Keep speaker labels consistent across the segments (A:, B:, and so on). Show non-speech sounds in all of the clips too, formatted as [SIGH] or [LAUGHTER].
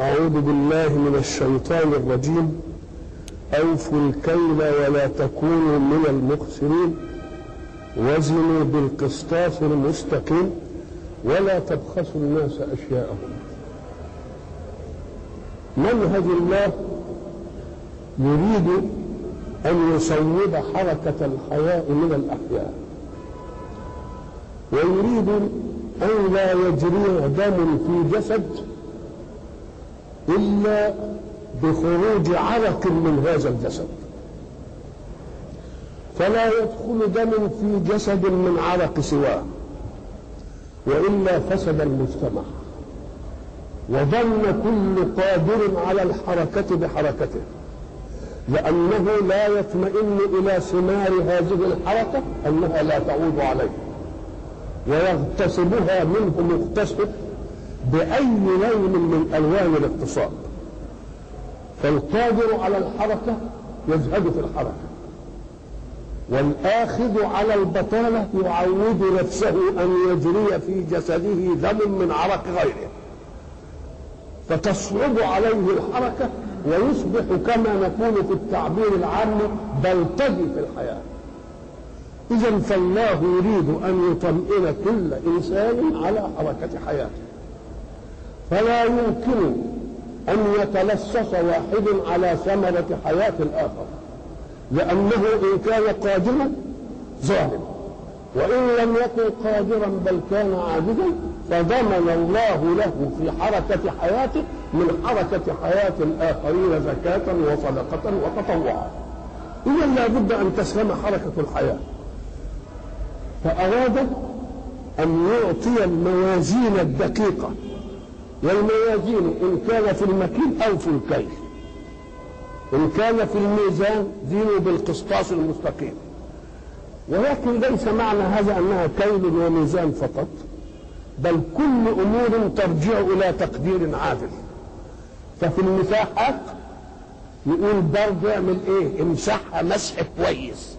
A: أعوذ بالله من الشيطان الرجيم. أوفوا الكيل ولا تكونوا من المخسرين. وزنوا بالقسطاس المستقيم. ولا تبخسوا الناس أشياءهم. منهج الله يريد أن يصوب حركة الحياة من الأحياء. ويريد أن لا يجري دم في جسد إلا بخروج عرق من هذا الجسد. فلا يدخل دم في جسد من عرق سواه وإلا فسد المجتمع. وظن كل قادر على الحركة بحركته لأنه لا يطمئن إلى ثمار هذه الحركة أنها لا تعود عليه ويغتصبها منه مغتصب بأي لون من ألوان الاغتصاب فالقادر على الحركة يزهد في الحركة. والآخذ على البطالة يعود نفسه أن يجري في جسده دم من عرق غيره. فتصعب عليه الحركة ويصبح كما نقول في التعبير العام بلطجي في الحياة. إذا فالله يريد أن يطمئن كل إنسان على حركة حياته. فلا يمكن أن يتلصص واحد على ثمرة حياة الآخر لأنه إن كان قادرا ظالم. وإن لم يكن قادرا بل كان عاجزا فضمن الله له في حركة حياته من حركة حياة الآخرين زكاة وصدقة وتطوعا. إذا لا بد أن تسلم حركة الحياة. فأراد أن يعطي الموازين الدقيقة. والموازين إن كان في المكيل أو في الكيل. إن كان في الميزان زينوا بالقسطاس المستقيم. ولكن ليس معنى هذا أنها كيل وميزان فقط بل كل أمور ترجع إلى تقدير عادل. ففي المساحات يقول برضه اعمل إيه؟ امسحها مسح كويس.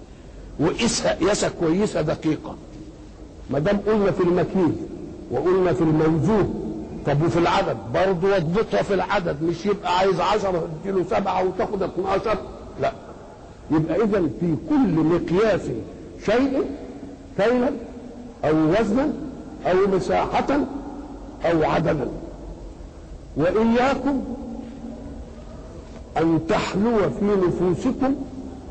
A: وقيسها قياسة كويسة دقيقة. ما دام قلنا في المكيل وقلنا في الموزون طب وفي العدد؟ برضه واضبطها في العدد مش يبقى عايز 10 تديله سبعة وتاخد 12 لا. يبقى اذا في كل مقياس شيء كيلا أو وزنا أو مساحة أو عددا. وإياكم أن تحلو في نفوسكم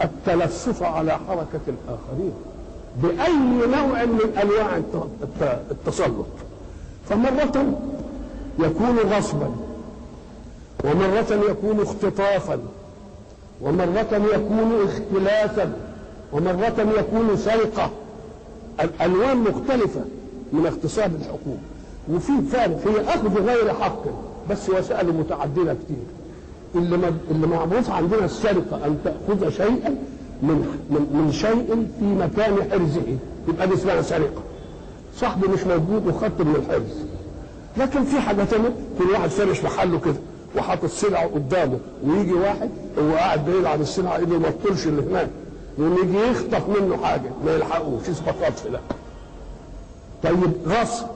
A: التلفف على حركة الآخرين بأي نوع من أنواع التسلط. فمرة يكون غصبا ومرة يكون اختطافا ومرة يكون اختلاسا ومرة يكون سرقة. الألوان مختلفة من اغتصاب الحقوق وفي فارق هي أخذ غير حق بس وسائل متعددة كتير. اللي اللي معروف عندنا السرقة أن تأخذ شيئا من من شيء في مكان حرزه يبقى دي اسمها سرقة. صاحبه مش موجود وخدته من الحرز. لكن في حاجة تانية كل واحد فارش محله كده وحاطط سلعه قدامه ويجي واحد هو قاعد بعيد عن السلعه ما تطولش اللي هناك. يقوم يجي يخطف منه حاجة ما يلحقوش اسمه خطف لا طيب غصب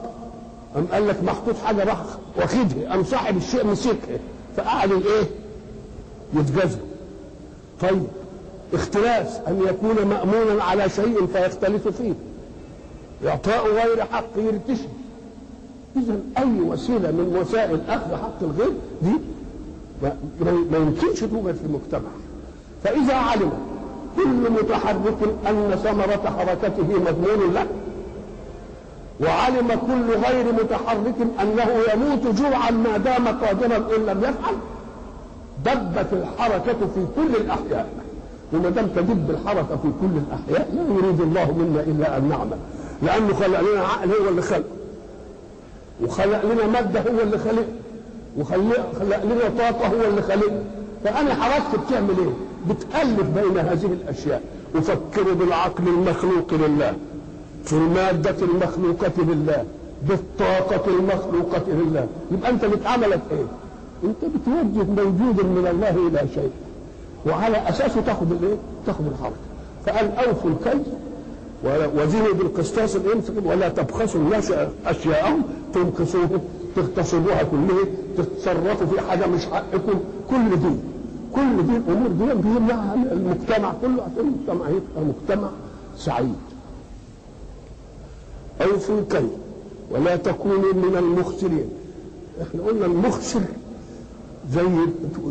A: قام قال لك محطوط حاجة راح واخدها قام صاحب الشيء مسكها فقعد الايه؟ يتجزم. طيب اختلاس. أن يكون مأمونا على شيء فيختلف فيه. إعطاء غير حق يرتشي. اذا أي وسيلة من وسائل أخذ حق الغير دي ما يمكنش توجد في المجتمع. فإذا علم كل متحرك أن ثمرة حركته مضمون له وعلم كل غير متحرك أنه يموت جوعا ما دام قادرا إن لم يفعل دبت الحركة في كل الأحياء. وما دام تدب الحركة في كل الأحياء لا يريد الله منا إلا أن نعمل. لأنه خلق لنا عقل هو اللي خلقه وخلق لنا مادة هو اللي خلقها وخلق لنا طاقة هو اللي خلقها فأنا حركت بتعمل إيه؟ بتألف بين هذه الأشياء أفكر بالعقل المخلوق لله في المادة المخلوقة لله بالطاقة المخلوقة لله يبقى أنت بتعملك إيه؟ أنت بتوجه موجود من الله إلى شيء وعلى أساسه تاخذ الإيه؟ تاخذ الحركة فقال أوفوا الكيل وزنوا بالقسطاس الانفق ولا تبخسوا الناس أشياءهم تنقصوه تغتصبوها كلها تتصرفوا في حاجة مش حقكم كل دي كل دي الأمور دي بيمنعها المجتمع كله عشان المجتمع يبقى مجتمع سعيد. أوفوا الكيل ولا تكونوا من المخسرين. إحنا قلنا المخسر زي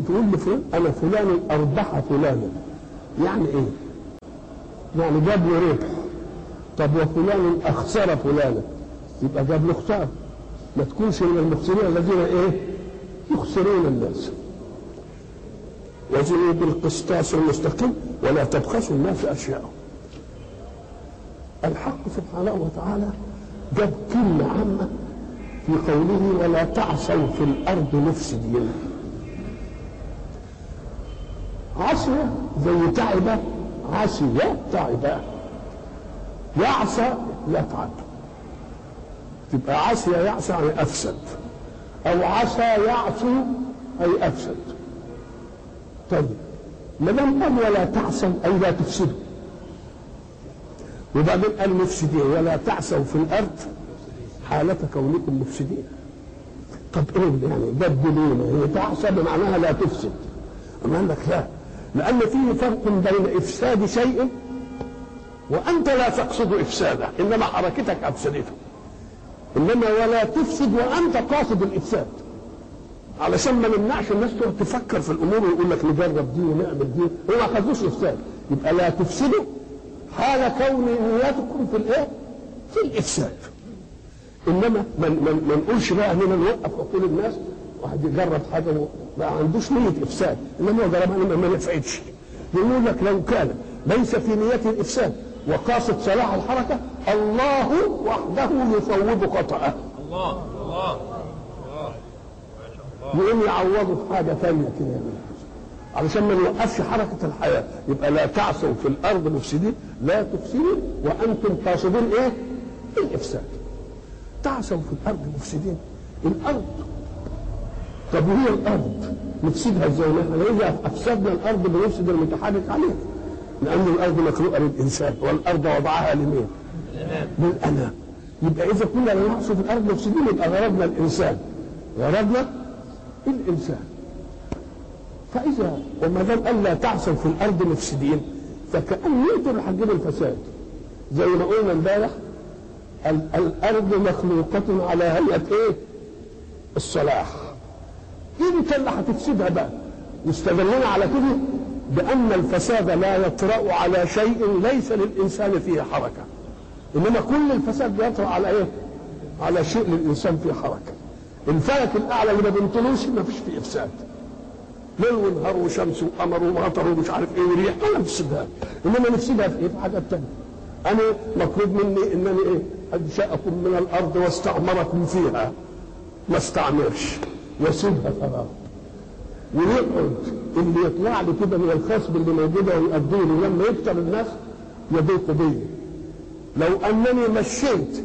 A: تقول لفلان أنا فلان اربح فلانا يعني إيه؟ يعني جاب له ربح. طب وفلان أخسر فلانا يبقى جاب له خسارة. ما تكونش من المخسرين الذين إيه؟ يخسرون الناس. وزنوا بالقسطاس المستقيم ولا تبخسوا الناس أشياءهم. الحق سبحانه وتعالى جاب كلمة عامة في قوله ولا تعصوا في الأرض مفسدين. عصية زي تعب عصية تعب يعصى يتعب. تبقى عصية يعصى يعني أفسد. أو عصى يعصي أي أفسد. طيب ما قال ولا تعصوا أي لا تفسدوا؟ وبعدين قال مفسدين؟ ولا تعثوا في الأرض حالة كونكم مفسدين. طب إيه يعني بدلونا. هي تعصى بمعناها لا تفسد. قال لك لا. لأن فيه فرق بين إفساد شيء وأنت لا تقصد إفساده إنما حركتك أفسدته إنما ولا تفسد وأنت قاصد الإفساد علشان ما نمنعش الناس تقعد تفكر في الأمور ويقول لك نجرب دي ونعمل دي هو ما خدوش إفساد يبقى لا تفسدوا حال كون نياتكم في الإيه؟ في الإفساد. إنما ما نقولش بقى إننا نوقف عقول الناس واحد يجرب حاجة ما عندوش نية إفساد إنما هو جربها ما نفعتش. يقول لك لو كان ليس في نيته الإفساد وقاصد صلاح الحركة الله وحده يصوب خطأه.
B: الله الله
A: يقوم يعوضه في حاجة ثانية كده. علشان ما نوقفش حركة الحياة. يبقى لا تعثوا في الأرض مفسدين لا تفسدوا وأنتم قاصدون إيه؟ الإفساد. تعثوا في الأرض مفسدين. الأرض. طب وهي الأرض نفسدها إزاي؟ نحن إذا أفسدنا الأرض بنفسد المتحرك عليها لأن الأرض مخلوقة للإنسان والأرض وضعها لمين؟ للأنام يبقى إذا كنا لا في الأرض مفسدين يبقى غرضنا الإنسان. غرضنا الإنسان. فإذا وما دام قال لا تعثوا في الأرض مفسدين فكأن اللي هتجيبوا الفساد. زي ما قلنا امبارح ال- الأرض مخلوقة على هيئة إيه؟ الصلاح. أنت اللي هتفسدها بقى؟ واستدلنا على كده؟ بأن الفساد لا يطرأ على شيء ليس للإنسان فيه حركة إنما كل الفساد بيطرأ على إيه؟ على شيء للإنسان فيه حركة الفلك الأعلى اللي ما بنطلوش ما فيش فيه إفساد ليل ونهار وشمس وقمر ومطر ومش عارف إيه وريح ولا نفسدها إنما نفسدها في إيه؟ في حاجات تانية. أنا مطلوب مني إنني إيه؟ أنشأكم من الأرض واستعمركم فيها ما استعمرش واسيبها فراغ ويقعد اللي يطلع لي كده من الخصب اللي موجودة ويأديه لي لما يكتر الناس يضيق بي لو أنني مشيت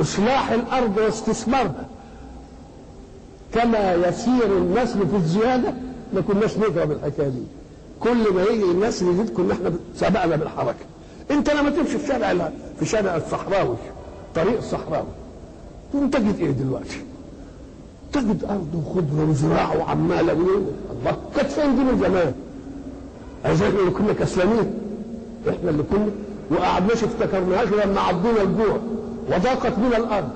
A: إصلاح الأرض واستثمارها كما يسير النسل في الزيادة ما كناش نضرب الحكاية دي. كل ما يجي النسل يزيد كنا إحنا سبقنا بالحركة. أنت لما تمشي في شارع في شارع الصحراوي طريق الصحراوي تقوم تجد إيه دلوقتي؟ تجد أرض وخضره وزراعة وعمالة الله كانت فين دي من زمان؟ عايزين اللي كنا كسلانين إحنا اللي كنا. وقعدناش افتكرناهاش لما عضونا الجوع وضاقت بنا الأرض.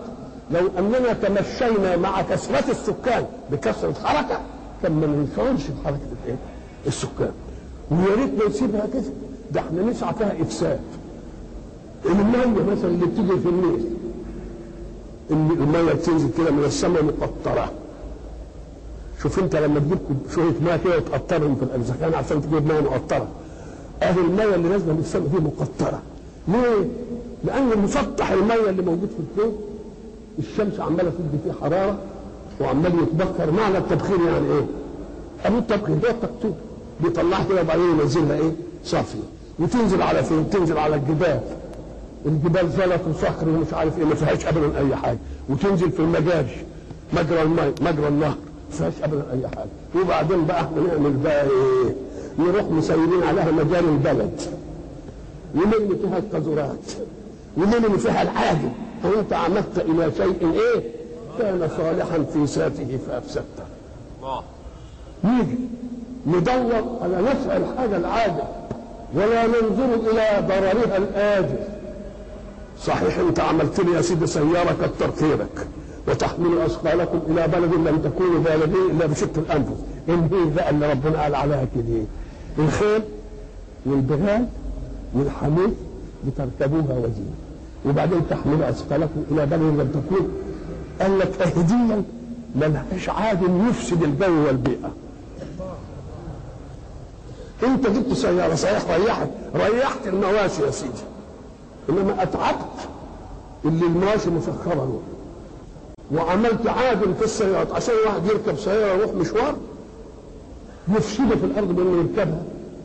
A: لو أننا تمشينا مع كثرة السكان بكثره حركه كان ما ننفعلش بحركة الإيه؟ السكان. ويا ريت نسيبها كده. ده إحنا نسعى فيها إفساد. المية مثلا اللي بتيجي في النيل المية بتنزل كده من السماء مقطرة. شوف انت لما تجيب شوية ميه كده وتقطرهم في الارزخان عشان تجيب ميه مقطره اهي الميه اللي نازله من السماء دي مقطره ليه؟ لأن مسطح الميه اللي موجود في الكون الشمس عمالة تدي فيه حرارة وعمال يتبخر معنى التبخير يعني إيه؟ أبو التبخير ده التقطير بيطلعها كده وبعدين ينزلها إيه؟ صافية وتنزل على فين؟ تنزل على الجبال الجبال زلط وصخر ومش عارف إيه ما فيهاش ابدا أي حاجة وتنزل في المجاري مجرى الماء مجرى النهر فيهاش ابدا أي حاجة وبعدين بقى إحنا نعمل بقى إيه؟ نروح مسيرين عليها مجاري البلد. ونرمي فيها القاذورات ونرمي فيها العادي فانت عمدت إلى شيء إيه؟ كان صالحا في ذاته فافسدته نيجي ندور على نفع الحاجة العاجل. ولا ننظر إلى ضررها الآجل. صحيح انت عملت لي يا سيدي سيارة كتر خيرك وتحمل أثقالكم إلى بلد لم تكونوا بالغين إلا بشق الأنفس. إن هي بقى اللي ربنا قال عليها كده الخيل والبغال والحمير لتركبوها وزينه وبعدين تحملوا أثقالكم إلى بلد لم تكونوا. قال لك اهديا ملهاش عادل يفسد الجو والبيئة. أنت جبت سيارة صحيح ريحت. ريحت المواشي يا سيدي. إنما أتعبت اللي المواشي مسخرة له. وعملت عادل في السيارات عشان واحد يركب سيارة يروح مشوار يفسده في الأرض بأنه يركبها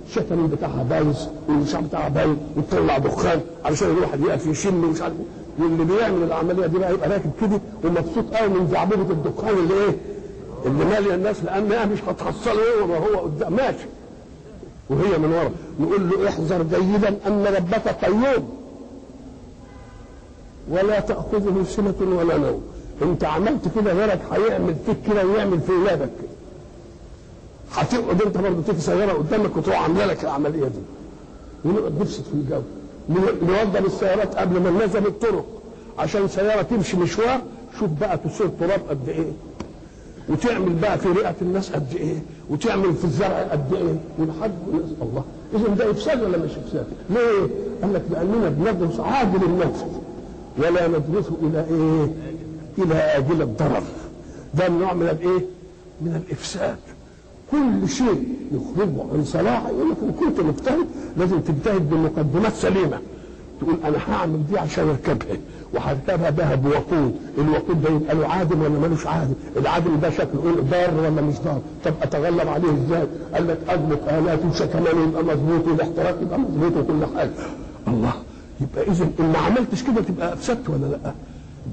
A: الشتم بتاعها بايظ والمشاع بتاعها بايظ وتطلع دخان علشان يروح يقف يشم ومش عارف إيه. واللي بيعمل العملية دي بقى يبقى راكب كده ومبسوط قوي من زعبوبه الدخان اللي إيه؟ اللي مالية الناس لانها مش هتحصله هو ما هو قدام. ماشي. وهي من ورا. نقول له احذر جيدا أن ربك قيوم. ولا تأخذه سنة ولا نوم. انت عملت كده غيرك هيعمل فيك كده ويعمل في ولادك هتقعد انت برضه تيجي سياره قدامك وتروح عاملة لك العملية دي. ونقعد نفسد في الجو. نوضب السيارات قبل ما ننزل الطرق. عشان سياره تمشي مشوار شوف بقى تسير تراب قد إيه. وتعمل بقى في رئة الناس قد إيه. وتعمل في الزرع قد إيه. ولحد الناس. الله. اذا ده إفساد ولا مش إفساد؟ ليه؟ قال لك لأننا بندرس عاجل النفس ولا ندرسه إلى إيه؟ إلى أجل الضرر. ده نوع من الإيه؟ من الإفساد. كل شيء يخرجه عن صلاحه يقول لك إن كنت مجتهد لازم تجتهد بمقدمات سليمة. تقول أنا هعمل دي عشان أركبها وهركبها ذهب ووقود الوقود ده يبقى له عادل ولا ملوش عادل؟ العادل ده شكله إيه؟ ضار ولا مش ضار؟ طب أتغلب عليه إزاي؟ قال لك أضبط الاته وشكمان يبقى مظبوط والاحتراق يبقى مظبوط وكل حاجة. الله! يبقى اذا إن ما عملتش كده تبقى أفسدت ولا لأ؟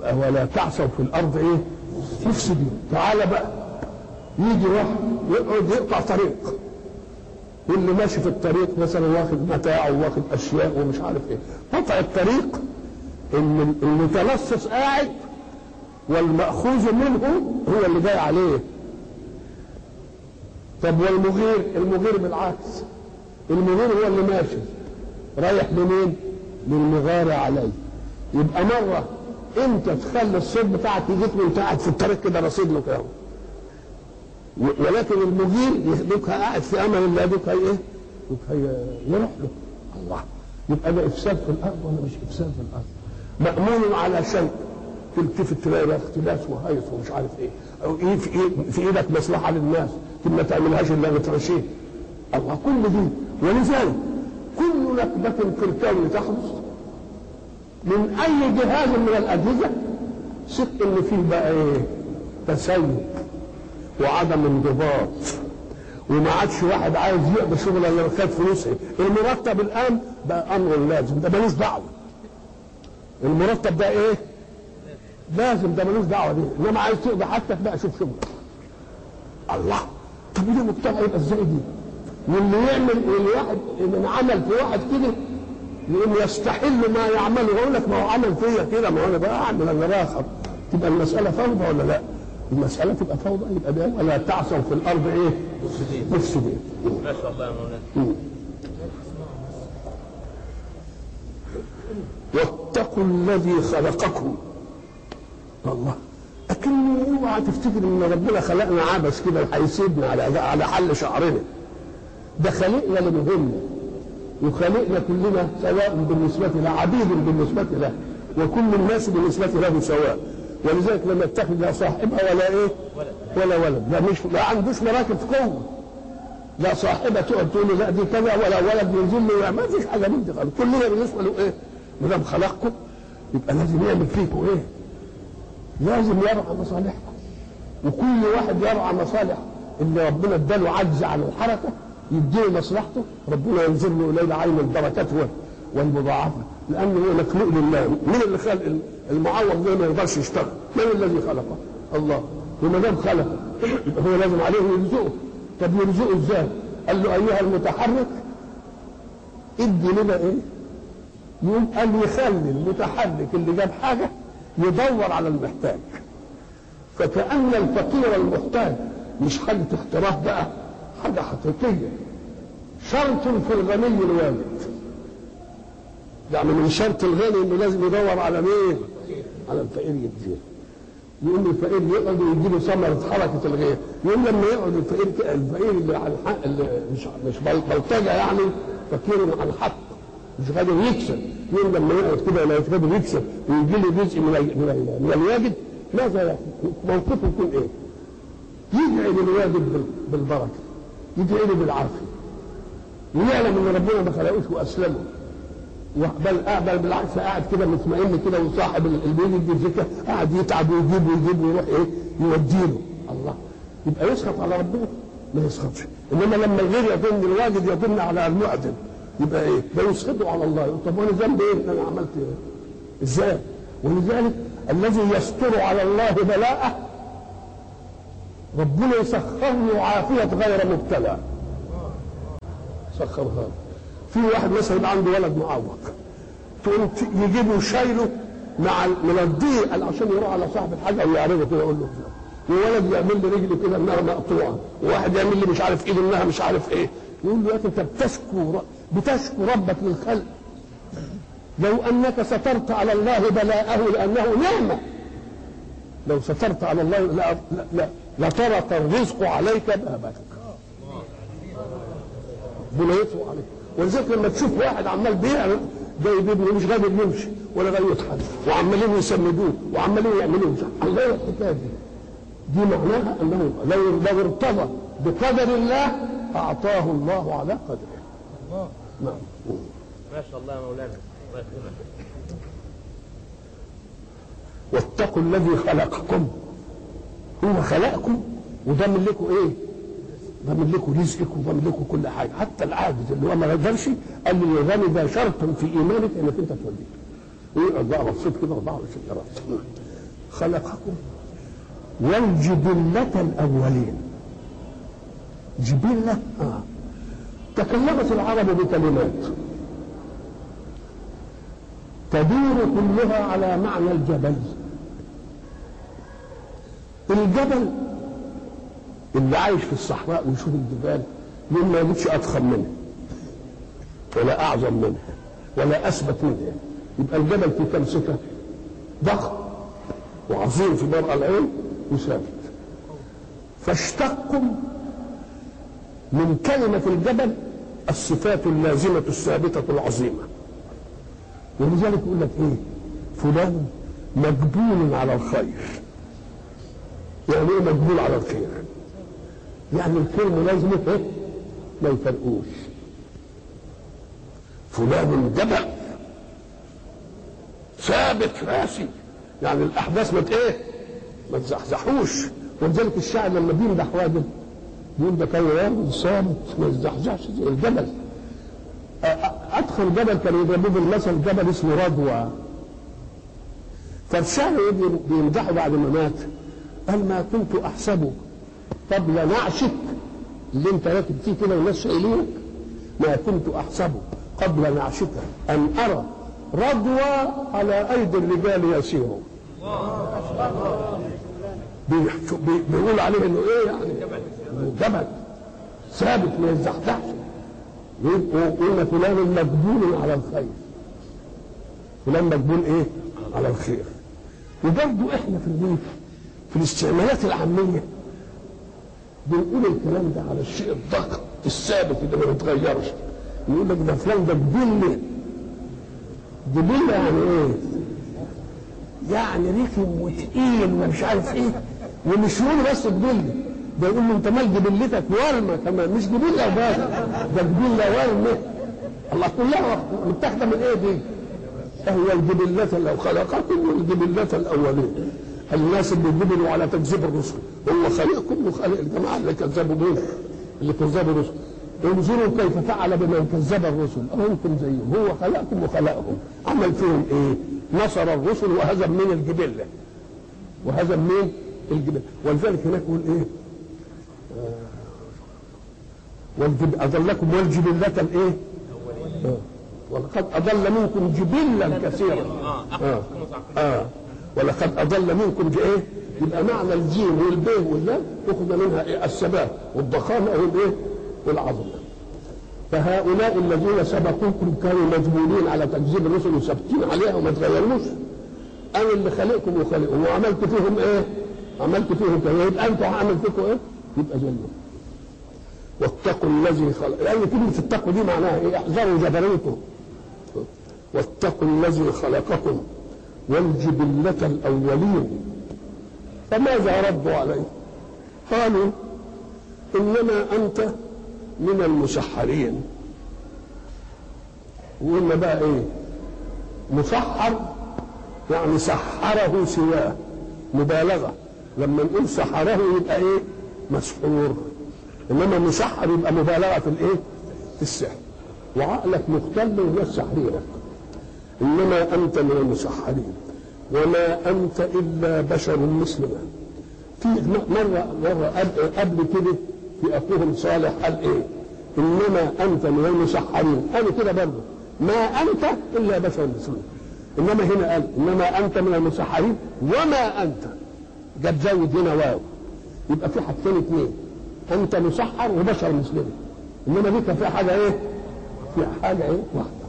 A: ولا تعثوا في الأرض إيه؟ مفسدين. تعالى بقى. يجي واحد يقعد يقطع طريق. واللي ماشي في الطريق مثلا واخد متاع وواخد أشياء ومش عارف إيه. قطع الطريق إن المتلصص قاعد والمأخوذ منه هو اللي جاي عليه. طب والمغير؟ المغير بالعكس. المغير هو اللي ماشي. رايح لمين للمغار عليه يبقى مرة انت تخلي الصوت بتاعك يجيك وانت قاعد في الطريق كده رصيد له كده؟ ولكن المغير يخليك قاعد في أمل الله هي إيه؟ دوك يروح له. الله. يبقى ده إفساد في الأرض ولا مش إفساد في الأرض؟ مأمون على شيء. تلتفت تلاقي اختلاس وهيص ومش عارف إيه. أو إيه في, إيه؟ في إيدك مصلحة للناس. ما تعملهاش إلا بترشيه الله كل دي. ولذلك كل نكبة في الكون تحدث من أي جهاز من الأجهزة؟ ثق إن فيه بقى إيه؟ تسيب وعدم انضباط. وما عادش واحد عايز يقضي شغله إلا خد فلوسه. المرتب الآن بقى أمر لازم. ده ملوش دعوة. المرتب ده إيه؟ لازم. ده ملوش دعوة بيه. انما عايز تقضي حاجتك بقى شوف شغلك الله. طب ده مجتمع يبقى إزاي دي؟ واللي يعمل الواحد من عمل في واحد كده يقوم يستحل ما يعمله. يقول لك ما هو عمل فيا كده. ما هو أنا بقى أعمل أنا باخر تبقى المسألة فوضى ولا لا؟ المسألة تبقى فوضى. يبقى ده ولا تعثوا في الأرض إيه؟
B: مفسدين. ما شاء الله يا مولانا.
A: واتقوا الذي خلقكم. الله. لكن اوعى تفتكر إن ربنا خلقنا عبث كده هيسيبنا على على حل شعرنا. ده خلقنا لمهمه وخلقنا كلنا سواء بالنسبة له عبيد بالنسبة له وكل الناس بالنسبة له سواء. ولذلك لم يتخذ لا صاحبها ولا إيه؟ ولا ولد. لا مش ما عندوش مراكب قوه لا صاحبة تقعد تقول لا دي كذا ولا ولد ينزل له ما فيش حاجة من دي خالص. كلنا بالنسبة له إيه؟ ما دام خلقكم يبقى لازم يعمل فيكم إيه؟ لازم يرعى مصالحكم. وكل واحد يرعى مصالح اللي ربنا اداله عجز عن الحركة يديله مصلحته ربنا ينزل له إليه عين البركات وال- والمضاعفة. لأنه هو مخلوق لله. مين اللي خلق المعوض ده ما يقدرش يشتغل؟ من الذي خلقه؟ الله. وما دام خلقه هو لازم عليه يرزقه. طب يرزقه إزاي؟ قال له أيها المتحرك ادي لنا إيه؟ يقوم قال يخلي المتحرك اللي جاب حاجة يدور على المحتاج. فكأن الفقير المحتاج مش حاجة اختراع بقى. حاجة حقيقية شرط في الغني الواجد يعني من شرط الغني إنه لازم يدور على مين؟ على الفقير يديه يقوم الفقير يقعد ويجي له ثمرة حركة الغير يقوم لما يقعد الفقير الفقير اللي على الحق اللي مش مش بل- بلطجة يعني فقير على الحق مش قادر يكسب يقوم لما يقعد كده لا قادر يكسب ويجي له جزء من من, من الواجد ماذا؟ موقفه يكون إيه؟ يدعي للواجد بال- بالبركة يدعي له بالعافية ويعلم إن ربنا ما خلقوش وأسلمه. بل بل بالعكس قاعد كده مطمئن كده وصاحب اللي بيجي الزكاه قاعد يتعب ويجيب ويجيب ويروح إيه؟ يوديله الله. يبقى يسخط على ربنا. ما يسخطش. إنما لما الغير يظن الواجد يظن على المعدم يبقى إيه؟ ده يسخطه على الله. يقول طب وأنا ذنبي إيه؟ إن أنا عملت إيه؟ إزاي؟ ولذلك الذي يستر على الله بلاءه ربنا يسخر له عافية غير مبتلى. سخرها. له. في واحد مثلا عنده ولد معوق تقوم يجيبه شايله مع من الضيق عشان يروح على صاحب الحاجة ويعرضه كده يقول له وولد يعمل لي رجلي كده إنها مقطوعة. وواحد يعمل لي مش عارف ايده إنها مش عارف إيه. يقول له يا أخي أنت بتشكو بتشكو ربك للخلق. لو أنك سترت على الله بلاءه لأنه نعمة. لو سترت على الله لا لا, لا لطرق الرزق عليك بابك ربنا يطلق عليك. ولذلك لما تشوف واحد عمال بيعمل جايب ابنه مش قادر يمشي ولا قادر يضحك. وعمالين يسندوه وعمالين يعملوا الله الحكاية دي دي معناها إنه لو لو ارتضى بقدر الله أعطاه الله على قدره. نعم.
B: ما شاء الله يا مولانا. الله
A: واتقوا الذي خلقكم هو خلقكم وضمن لكم إيه؟ ضمن لكم رزقكم وضمن لكم كل حاجة. حتى العاجز اللي هو ما يقدرش قال لي الغني ده شرط في إيمانك إنك أنت توليه ويقعد بقى مبسوط كده 24 قراءة خلقكم. والجبلة الأولين. جبلة آه. تكلمت العرب بكلمات. تدور كلها على معنى الجبل. الجبل اللي عايش في الصحراء ويشوف الجبال يقول ما يجدش أضخم منها ولا أعظم منها ولا أثبت منها. يبقى الجبل في كم صفه ضخم وعظيم في مرأى العين وثابت. فاشتقوا من كلمة الجبل الصفات اللازمة الثابتة العظيمة. ولذلك يقول لك إيه؟ فلان مجبول على الخير. يعني إيه مجبول على الخير؟ يعني الخير ملازمه إيه؟ ما يفرقوش. فلان جبل ثابت راسي. يعني الأحداث ما إيه؟ ما تزحزحوش. ولذلك الشاعر لما بيمدح واجب بيقول ده كان راجل ثابت ما يزحزحش الجبل. أدخل جبل كان يضربوه بالمثل جبل اسمه رضوى. فالشاعر يجي بيمدحه بعد ما مات. قال ما كنت احسبه قبل نعشك اللي انت راكب فيه كده والناس شايلينك. ما كنت احسبه قبل نعشك أن أرى رضوى على أيدي الرجال يسير بيقول عليه إنه إيه يعني؟ جبل ثابت ما يزحزحش. وقلنا فلان مجبول على الخير. فلان مجبول إيه؟ على الخير. وبرضه إحنا في الريف في الاستعمالات العامية. بنقول الكلام ده على الشيء الضخم الثابت اللي ما بيتغيرش. يقول لك ده فلان ده جبله جبله يعني إيه؟ يعني رخم وتقيل ومش عارف إيه. ومش يقول بس جبله ده يقول له أنت مال جبلتك ورمة كمان. مش جبله بس ده جبله ورمة. الله كلها متاخدة من إيه دي؟ هي الجبلة لو خلقكم والجبلة الأولين. الناس اللي جبلوا على تكذيب الرسل. هو خلقكم وخلق الجماعة اللي كذبوا دول اللي كذبوا الرسل. انظروا كيف فعل بمن كذب الرسل. أنتم زيهم. هو خلقكم وخلقهم. عمل فيهم إيه؟ نصر الرسل وهزم من الجبلة وهزم من الجبلة ولذلك هناك يقول إيه؟ آه، والجب... أضلكم والجبلة الإيه؟ آه. ولقد أضل منكم جبلا كثيرا. آه.
B: اخذ
A: آه. ولقد أضل منكم ج- إيه؟ يبقى معنى الجيم والبيه واللام ياخذ منها إيه؟ الثبات والضخامة والايه والعظمه فهؤلاء الذين سبقوكم كانوا مجبولين على تكذيب الرسل وثابتين عليها وما تغيروش أنا اللي خلقكم وخلقهم وعملت فيهم إيه؟ عملت فيهم كده يبقى أنتوا هعمل فيكم إيه؟ يبقى زيهم واتقوا الذي خلق لأن كلمة التقوى دي معناها إيه؟ أحذروا جبروته واتقوا الذي خلقكم والجبلة الأولين فماذا ردوا عليه؟ قالوا إنما أنت من المسحرين وقلنا بقى إيه؟ مسحر يعني سحره سواه مبالغة لما نقول سحره يبقى إيه؟ مسحور إنما مسحر يبقى مبالغة في الإيه؟ في السحر وعقلك مختل والناس سحرينك إنما أنت من المسحرين وما أنت إلا بشر مثلنا في مره مره قبل- كده؟ في أخوهم صالح قال إيه؟ إنما أنت من المسحرين. قالوا كده برضه. ما أنت إلا بشر مثلنا إنما هنا قال إنما أنت من المسحرين وما أنت. جاب زود هنا واو. يبقى في حاجتين اثنين أنت مسحر وبشر مثلنا إنما دي في حاجة إيه؟ في حاجة إيه؟ واحدة.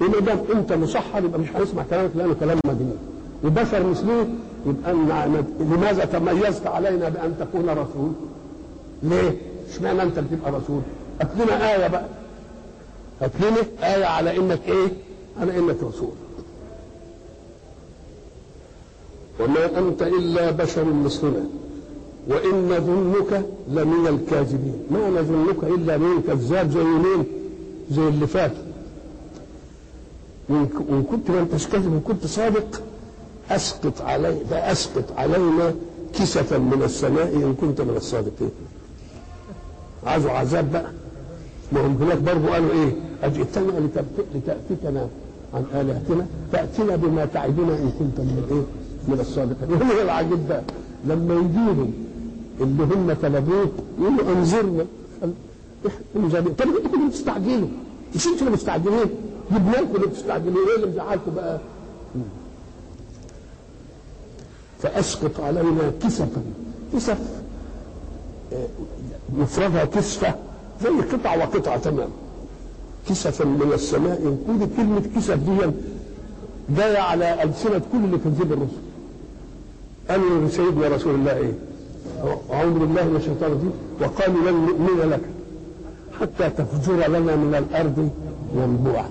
A: وما دام أنت مسحر يبقى مش هنسمع كلامك لأنه كلام مجنون وبشر مثلي يبقى لماذا تميزت علينا بأن تكون رسول؟ ليه؟ اشمعنى أنت بتبقى رسول؟ هات لنا آية بقى هات لنا آية على إنك إيه؟ على إنك رسول وما أنت إلا بشر مثلنا وإن نظنك لمن الكاذبين ما نظنك إلا من كذاب زي مين؟ زي اللي فات وإن وإن كنت ما انتش كاذب وكنت صادق أسقط علي فأسقط علينا كسفا من السماء إن كنت من الصادقين. عايزوا عذاب بقى. ما هم هناك برضه قالوا اجئتنا لتبت- لتاتيكنا عن آلهتنا فأتنا بما تعدنا إن كنت من الإيه؟ من الصادقين. [LAUGHS] وهو العجيب بقى لما يجيهم اللي هم طلبوه يقولوا إحنا مزابين طب أنتوا اللي بتستعجلوا مش أنتوا اللي مستعجلين. جبنا لكم اللي بتستعجلوا إيه اللي مزعلكم بقى. فأسقط علينا كسفا. كسف آه، مفردها كسفة زي قطع وقطعة تمام. كسفا من السماء ينقود كلمة كسف دي جاية على ألسنة كل اللي كذب الرسل قالوا لسيدنا رسول الله إيه؟ أعوذ بالله من الشيطان الرجيم. وقالوا لن نؤمن لك حتى تفجر لنا من الأرض ينبوعا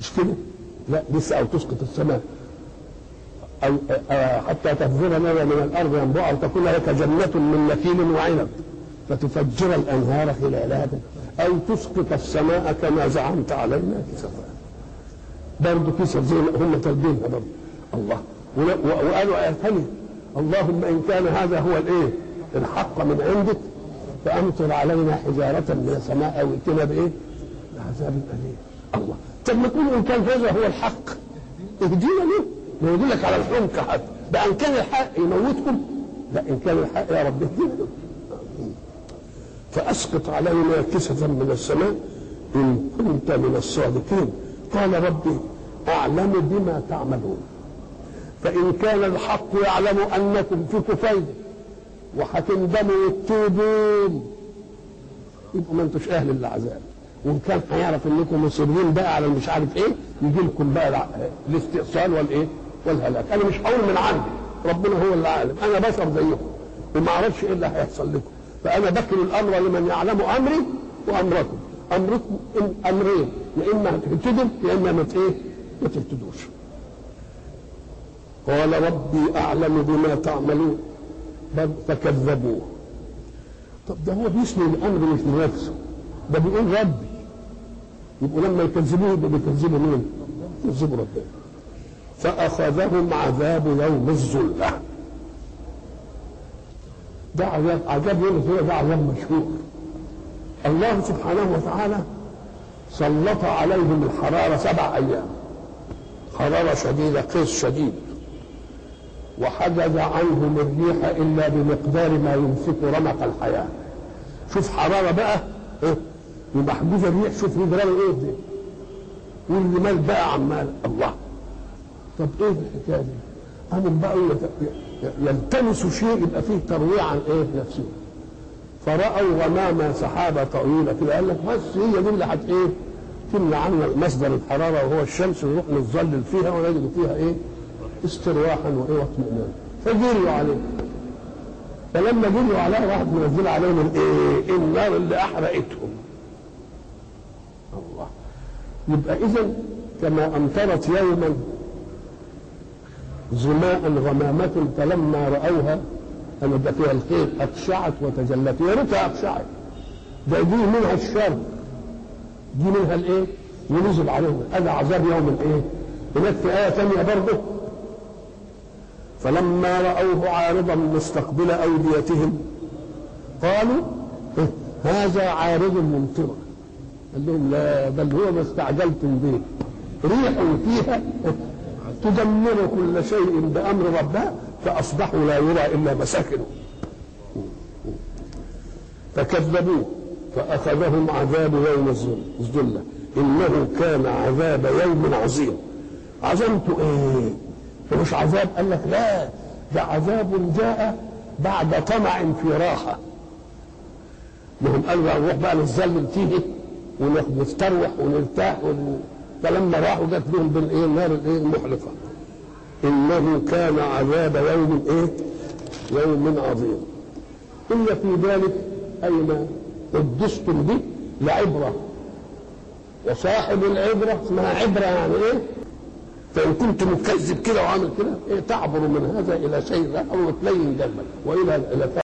A: مش كده؟ لا لسه أو تسقط السماء. أو آه، حتى تفجر لنا من الأرض ينبوعا وتكون لك جنة من نخيل وعنب. فتفجر الأنهار خلالها. أو تسقط السماء كما زعمت علينا كسفا. برضه كسف زي هم تربينها برضه الله. وقالوا آية ثانية. اللهم إن كان هذا هو الإيه؟ الحق من عندك. فأمطر علينا حجارة من السماء أو ائتنا بإيه؟ بعذاب أليم الله. طب ما تقول إن كان هذا هو الحق. اهدينا ليه ما يدلك على الحمق حتى بأن كان الحق يموتكم. لا إن كان الحق يا رب اهدينا له فأسقط علينا كسفا من السماء إن كنت من الصادقين. قال ربي أعلم بما تعملون. فإن كان الحق يعلم أنكم في كفيد وهتندموا وتتوبوا يبقوا ما أنتوش أهل للعذاب وإن كان هيعرف إنكم مصرين بقى على مش عارف إيه يجي لكم بقى الاستئصال والإيه؟ والهلاك. أنا مش هقول من عندي. ربنا هو اللي عالم. أنا بشر زيكم. وما أعرفش إيه اللي هيحصل لكم. فأنا بكل الأمر لمن يعلم أمري وأمركم. أمركم إن أمرين. يا إما هتهتدوا يا إما ما إيه؟ ما تهتدوش. قال ربي أعلم بما تعملون. فكذبوه. طب ده هو بيسمي الأمر مش لنفسه ده بيقول ربي. يبقوا لما يكذبوه يبقوا بيكذبوا مين؟ يكذبوا ربنا. فأخذهم عذاب يوم الظلة ده عذاب عذاب يوم الظلة ده عذاب مشهور. الله سبحانه وتعالى سلط عليهم الحرارة سبع أيام. حرارة شديدة قيس شديد. وحجز عنهم الريح إلا بمقدار ما يمسك رمق الحياة. شوف حرارة بقى إيه؟ ومحجوزة الريح شوف يجرى إيه ده والرمال بقى عمال؟ الله. طب إيه الحكاية دي؟ قاموا يت- يلتمسوا شيء يبقى فيه ترويع عن إيه نفسه. فرأوا غمامة سحابة طويلة كده قال لك بس هي دي اللي هت إيه؟ تمنع عنا مصدر الحرارة وهو الشمس ونروح نتظلل فيها ونجد فيها إيه؟ استرواحا وإيه واطمئنانا فجروا عليه. فلما جروا عليه راحت منزلة عليهم الإيه؟ النار اللي أحرقتهم. يبقى اذا كما أمطرت يوما ظماء غمامة فلما رأوها أن ده فيها الخير أقشعت وتجلت يا ريتها أقشعت ده دي منها الشر دي منها الإيه؟ ونزل عليهم هذا عذاب يوم الإيه؟ هناك في آية ثانية برضه فلما رأوه عارضا مستقبل أوديتهم قالوا إيه؟ هذا عارض ممطر قال لهم لا بل هو ما استعجلتم به. ريح فيها [LAUGHS] تدمر كل شيء بأمر ربها فأصبحوا لا يرى إلا مساكنه. فكذبوه فأخذهم عذاب يوم الظلة. إنه كان عذاب يوم عظيم. عظمته إيه؟ مش عذاب؟ قال لك لا ده عذاب جاء بعد طمع في راحة. ما هم قالوا نروح بقى نتذلل فيه ونستروح ونرتاح ون... فلما راحوا جت لهم بالايه النار الايه المحرقه إنه كان عذاب يوم إيه؟ يوم عظيم. إن في ذلك أين قدستم به؟ لعبرة. وصاحب العبرة اسمها عبرة يعني إيه؟ فإن كنت مكذب كده وعامل كده إيه؟ تعبر من هذا إلى شيء اخر وتلين قلبك وإلى إلى